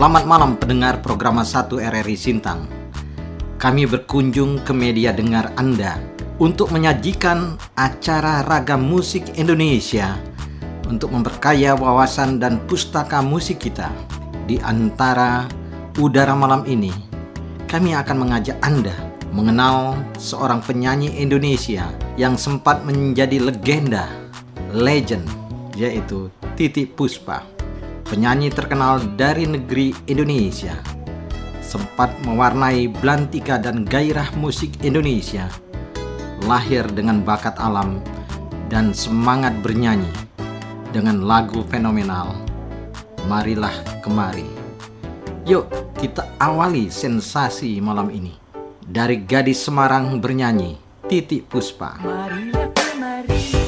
Selamat malam pendengar program 1 RRI Sintang. Kami berkunjung ke media dengar Anda untuk menyajikan acara ragam musik Indonesia untuk memperkaya wawasan dan pustaka musik kita. Di antara udara malam ini, kami akan mengajak Anda mengenal seorang penyanyi Indonesia yang sempat menjadi legenda, legend, yaitu Titi Puspa. Penyanyi terkenal dari negeri Indonesia sempat mewarnai belantika dan gairah musik Indonesia. Lahir dengan bakat alam dan semangat bernyanyi dengan lagu fenomenal. Marilah kemari. Yuk, kita awali sensasi malam ini. Dari gadis Semarang bernyanyi, Titi Puspa. Marilah kemari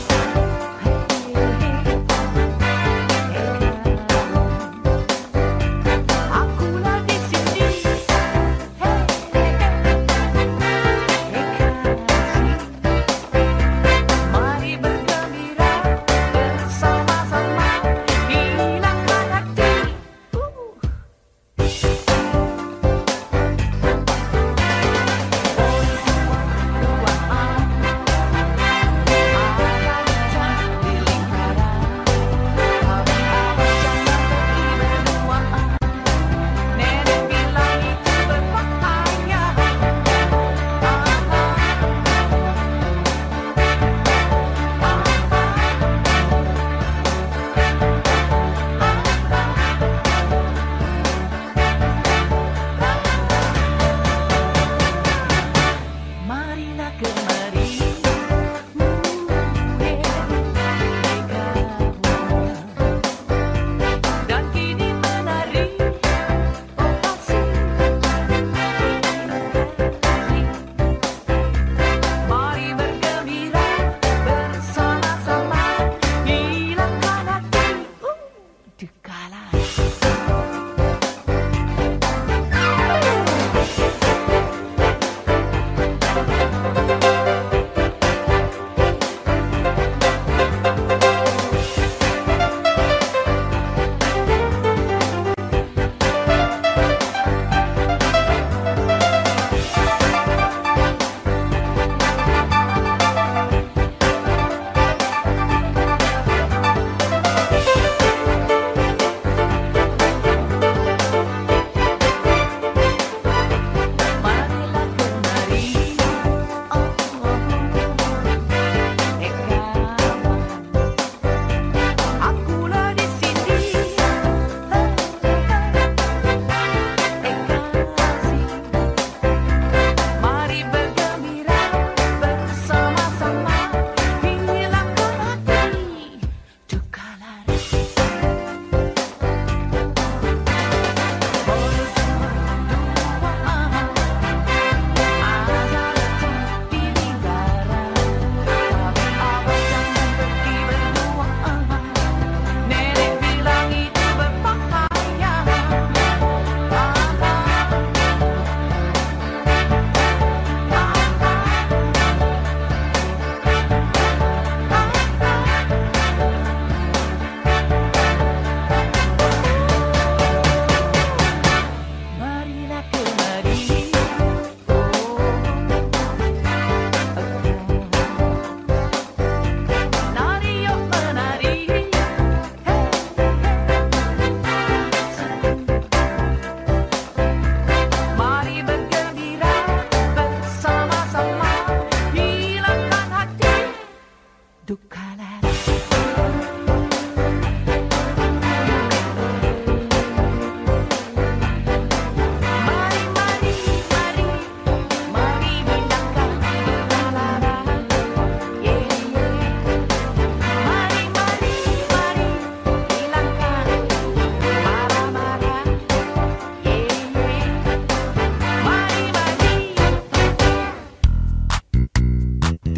後から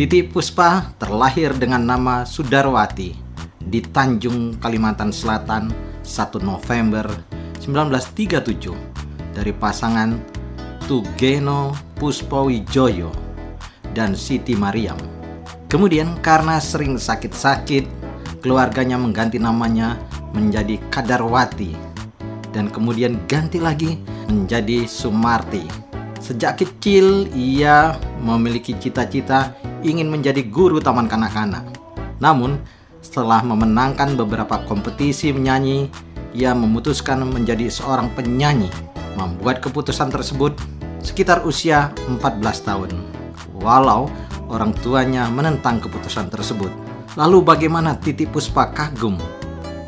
Titi Puspa terlahir dengan nama Sudarwati di Tanjung, Kalimantan Selatan 1 November 1937 dari pasangan Tugeno Puspowijoyo dan Siti Mariam. Kemudian karena sering sakit-sakit, keluarganya mengganti namanya menjadi Kadarwati dan kemudian ganti lagi menjadi Sumarti. Sejak kecil ia memiliki cita-cita ingin menjadi guru taman kanak-kanak. Namun, setelah memenangkan beberapa kompetisi menyanyi, ia memutuskan menjadi seorang penyanyi. Membuat keputusan tersebut sekitar usia 14 tahun. Walau orang tuanya menentang keputusan tersebut. Lalu bagaimana Titi Puspa kagum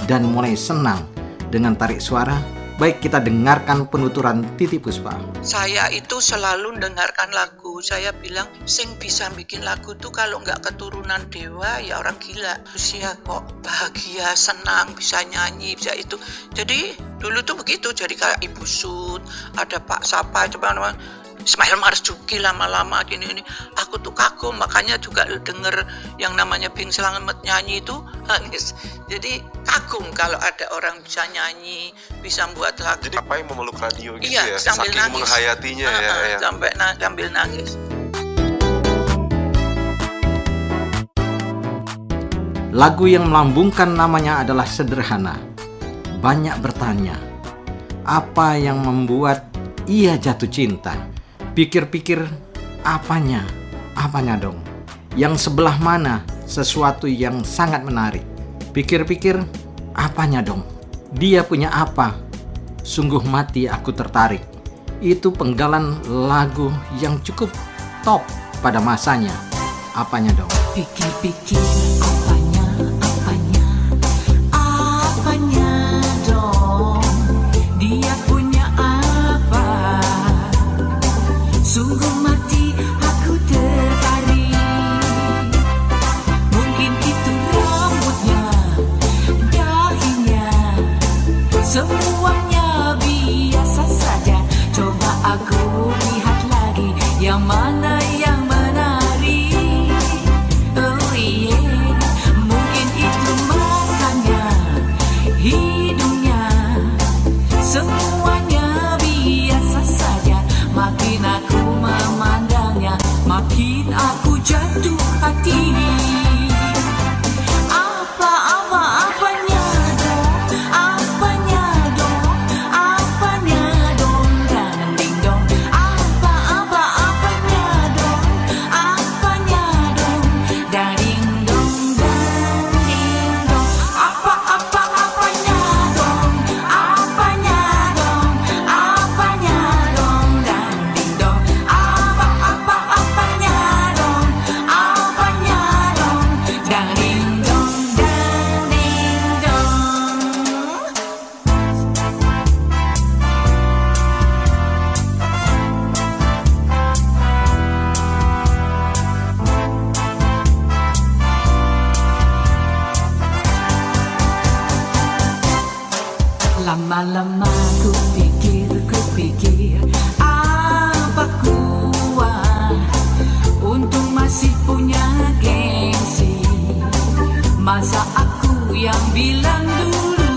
dan mulai senang dengan tarik suara? Baik kita dengarkan penuturan Titi Puspa. saya itu selalu dengarkan lagu saya bilang sing bisa bikin lagu tuh kalau nggak keturunan dewa ya orang gila. Usia kok bahagia senang bisa nyanyi bisa itu. Jadi dulu tuh begitu. Jadi kayak ibu sud ada pak sapa coba Ismail Marzuki lama-lama gini ini aku tuh kagum makanya juga denger yang namanya Bing Selamet nyanyi itu nangis jadi kagum kalau ada orang bisa nyanyi bisa buat lagu Jadi apa yang memeluk radio gitu Iya, ya? sambil Saking nangis. menghayatinya ya, Ah, ya. sampai na- sambil nangis Lagu yang melambungkan namanya adalah sederhana. Banyak bertanya, apa yang membuat ia jatuh cinta? Pikir-pikir, apanya? Apanya dong? Yang sebelah mana sesuatu yang sangat menarik? Pikir-pikir, apanya dong? Dia punya apa? Sungguh mati aku tertarik. Itu penggalan lagu yang cukup top pada masanya. Apanya dong? Pikir-pikir Semuanya biasa saja. Coba aku lihat lagi Yang mana yang menarik Oh yeah Mungkin itu matanya Hidungnya Semuanya biasa saja. Makin aku memandangnya Makin aku jatuh hati Masa aku yang bilang dulu?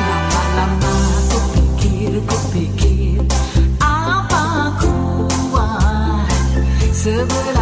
Lama-lama ku pikir, ku pikir Apa kuat? Sebelah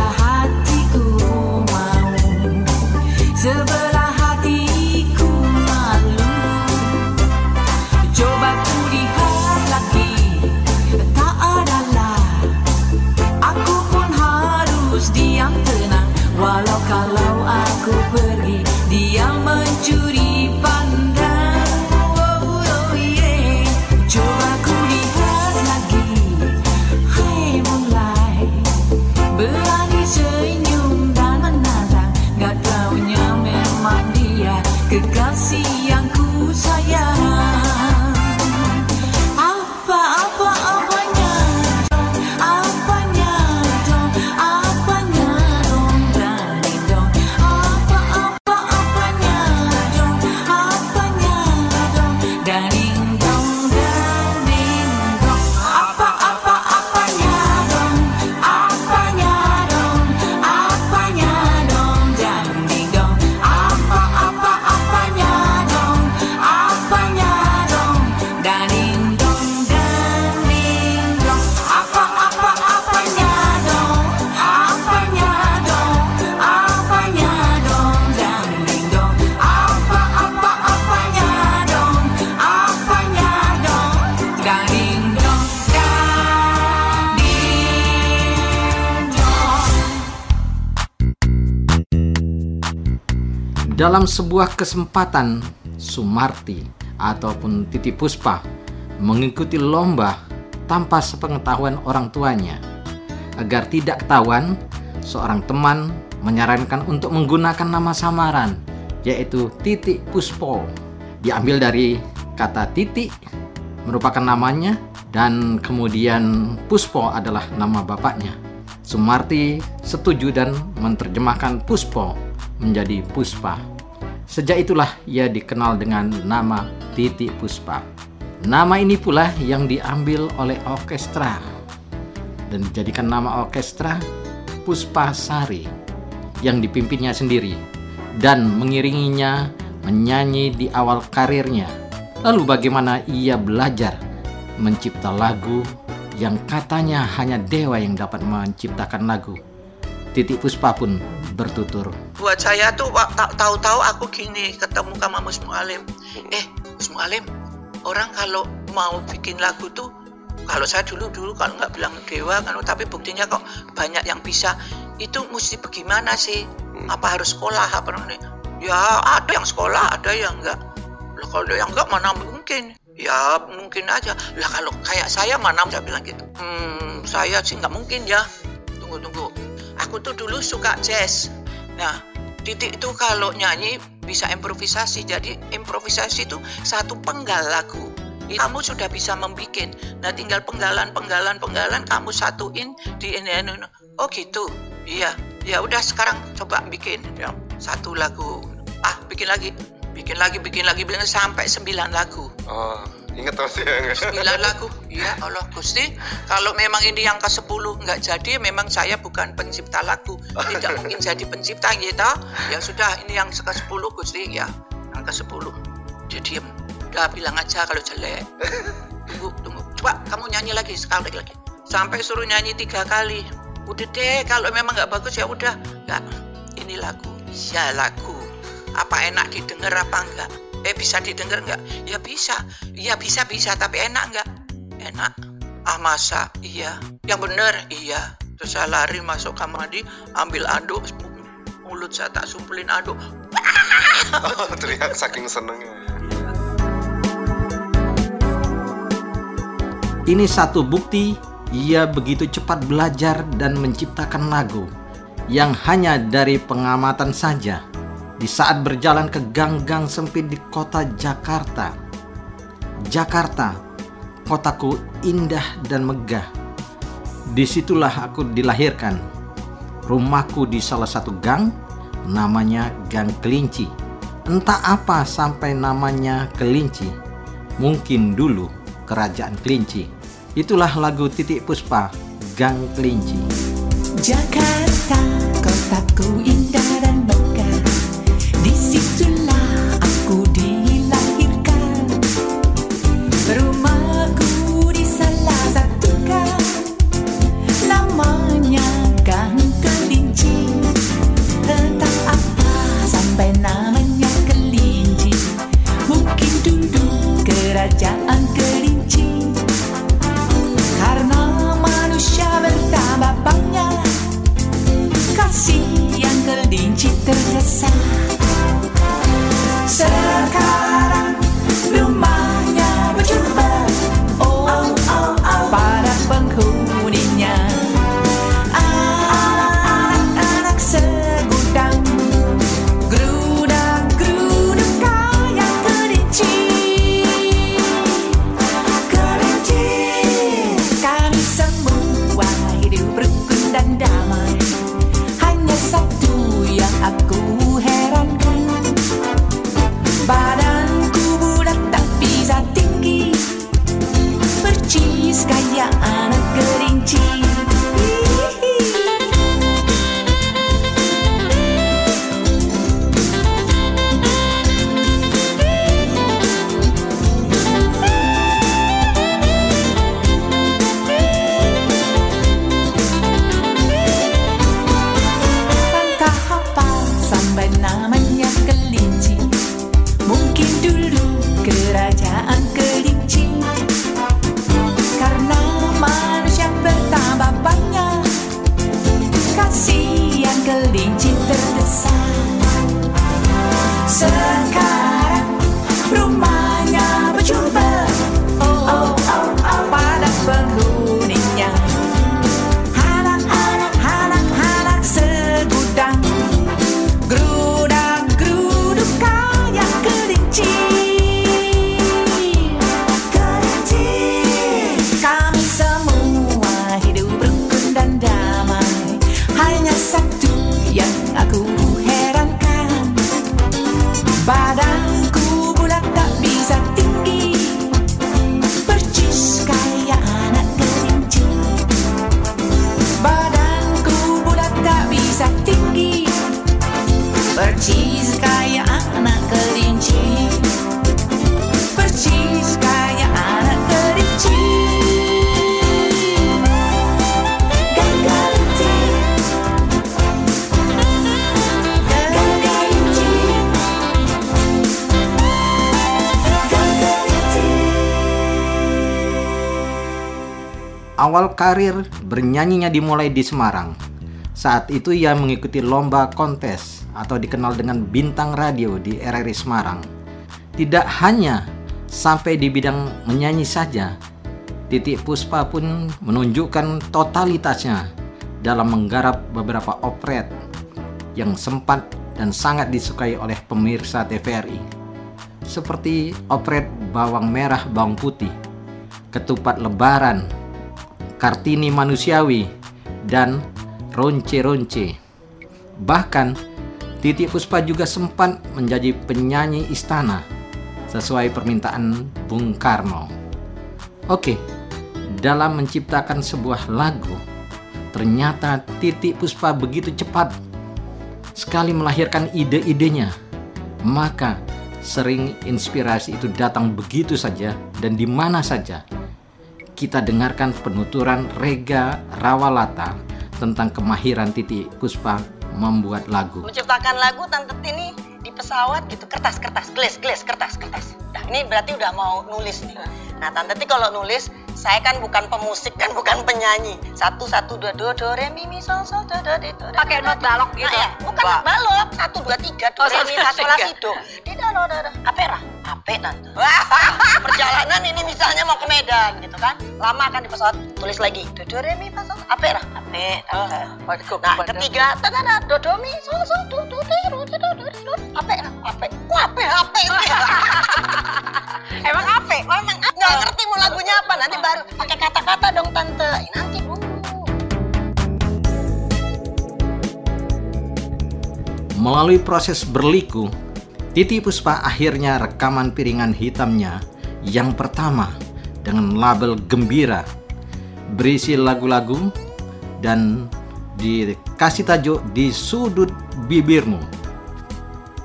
Dalam sebuah kesempatan, Sumarti ataupun Titi Puspa mengikuti lomba tanpa sepengetahuan orang tuanya. Agar tidak ketahuan, seorang teman menyarankan untuk menggunakan nama samaran, yaitu Titi Puspo. Diambil dari kata Titi, merupakan namanya, dan kemudian Puspo adalah nama bapaknya. Sumarti setuju dan menerjemahkan Puspo menjadi Puspa. Sejak itulah ia dikenal dengan nama Titi Puspa. Nama ini pula yang diambil oleh orkestra dan dijadikan nama orkestra Puspa Sari yang dipimpinnya sendiri dan mengiringinya menyanyi di awal karirnya. Lalu bagaimana ia belajar mencipta lagu yang katanya hanya dewa yang dapat menciptakan lagu. Titik Puspa pun bertutur. Buat saya tuh tahu-tahu aku gini ketemu sama Mus Mualim. Eh Mus Mualim orang kalau mau bikin lagu tuh kalau saya dulu dulu kalau nggak bilang dewa kan tapi buktinya kok banyak yang bisa. Itu mesti bagaimana sih? Apa harus sekolah apa namanya? Ya ada yang sekolah ada yang enggak lah kalau yang enggak mana mungkin? Ya mungkin aja. Lah kalau kayak saya mana saya bilang gitu? Hmm saya sih nggak mungkin ya. Tunggu tunggu. Aku tuh dulu suka jazz. Nah titik itu kalau nyanyi bisa improvisasi. Jadi improvisasi itu satu penggal lagu. Kamu sudah bisa membuat nah tinggal penggalan penggalan penggalan kamu satuin di ini, ini, oh gitu. Iya. Ya udah sekarang coba bikin ya, satu lagu. Ah bikin lagi. Bikin lagi bikin lagi bikin sampai sembilan lagu. Oh, inget masih ya nggak? sembilan lagu. Ya Allah Gusti kalau memang ini yang ke 10 nggak jadi memang saya bukan pencipta lagu. Tidak mungkin jadi pencipta gitu. Ya sudah ini yang ke 10 Gusti. Ya yang ke 10 dia diem. Udah bilang aja kalau jelek. Tunggu tunggu. Coba kamu nyanyi lagi sekali lagi. Sampai suruh nyanyi tiga kali. Udah deh kalau memang nggak bagus ya udah. Nggak ini lagu. Ya lagu. Apa enak didengar apa enggak eh bisa didengar enggak ya bisa. Ya bisa bisa tapi enak enggak enak. Ah masa? Iya. Yang bener? Iya. Terus saya lari masuk kamar mandi ambil aduk mulut saya tak sumpulin aduk. Oh, teriak saking senengnya. Ini satu bukti ia begitu cepat belajar dan menciptakan lagu yang hanya dari pengamatan saja di saat berjalan ke gang-gang sempit di kota Jakarta. Jakarta, kotaku indah dan megah. Di situlah aku dilahirkan. Rumahku di salah satu gang, namanya Gang Kelinci. Entah apa sampai namanya Kelinci. Mungkin dulu Kerajaan Kelinci. Itulah lagu Titik Puspa, Gang Kelinci. Jakarta, kotaku Awal karir bernyanyinya dimulai di Semarang. Saat itu ia mengikuti lomba kontes atau dikenal dengan bintang radio di RRI Semarang. Tidak hanya sampai di bidang menyanyi saja, Titik Puspa pun menunjukkan totalitasnya dalam menggarap beberapa operet yang sempat dan sangat disukai oleh pemirsa TVRI. Seperti operet Bawang Merah Bawang Putih, Ketupat Lebaran, Kartini Manusiawi, dan Ronce-Ronce. Bahkan, Titi Puspa juga sempat menjadi penyanyi istana sesuai permintaan Bung Karno. Oke, dalam menciptakan sebuah lagu, ternyata Titi Puspa begitu cepat sekali melahirkan ide-idenya. Maka sering inspirasi itu datang begitu saja dan di mana saja kita dengarkan penuturan Rega Rawalata tentang kemahiran Titi Puspa membuat lagu. menciptakan lagu tante Tini di pesawat gitu kertas kertas gelas gelas kertas kertas nah ini berarti udah mau nulis nih nah tante Tini kalau nulis saya kan bukan pemusik dan bukan penyanyi satu satu dua do do re mi mi sol sol do do do re, Pakai do, do. not balok gitu? Nah, ya, bukan not balok satu dua tiga do Oh, re mi fa sol la si do di do do do do apera ape tante perjalanan ini misalnya mau ke Medan gitu kan lama kan di pesawat tulis lagi do do re mi fa sol apera ape tante Nah, ketiga, so, do do de, ro de, do do de, do. Ape, ape, kok ape, ape itu ya? Emang apa? Memang nggak ngerti mau lagunya apa, nanti baru pakai kata-kata dong tante. Nanti dulu. Melalui proses berliku, Titi Puspa akhirnya rekaman piringan hitamnya yang pertama dengan label Gembira berisi lagu-lagu dan dikasih tajuk di sudut bibirmu.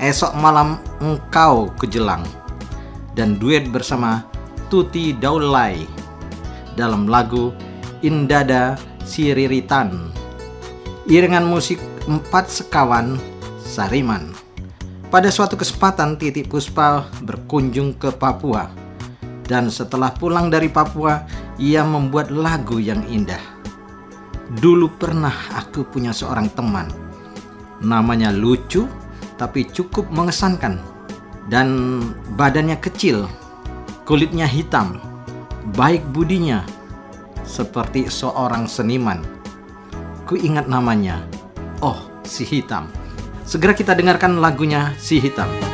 Esok malam engkau kejelang dan duet bersama Tuti Daulay dalam lagu Indada Siriritan. Iringan musik empat sekawan Sariman. Pada suatu kesempatan Titik Puspa berkunjung ke Papua dan setelah pulang dari Papua ia membuat lagu yang indah. Dulu pernah aku punya seorang teman. Namanya lucu tapi cukup mengesankan dan badannya kecil, kulitnya hitam, baik budinya seperti seorang seniman. Ku ingat namanya. Oh, si hitam. Segera kita dengarkan lagunya Si Hitam.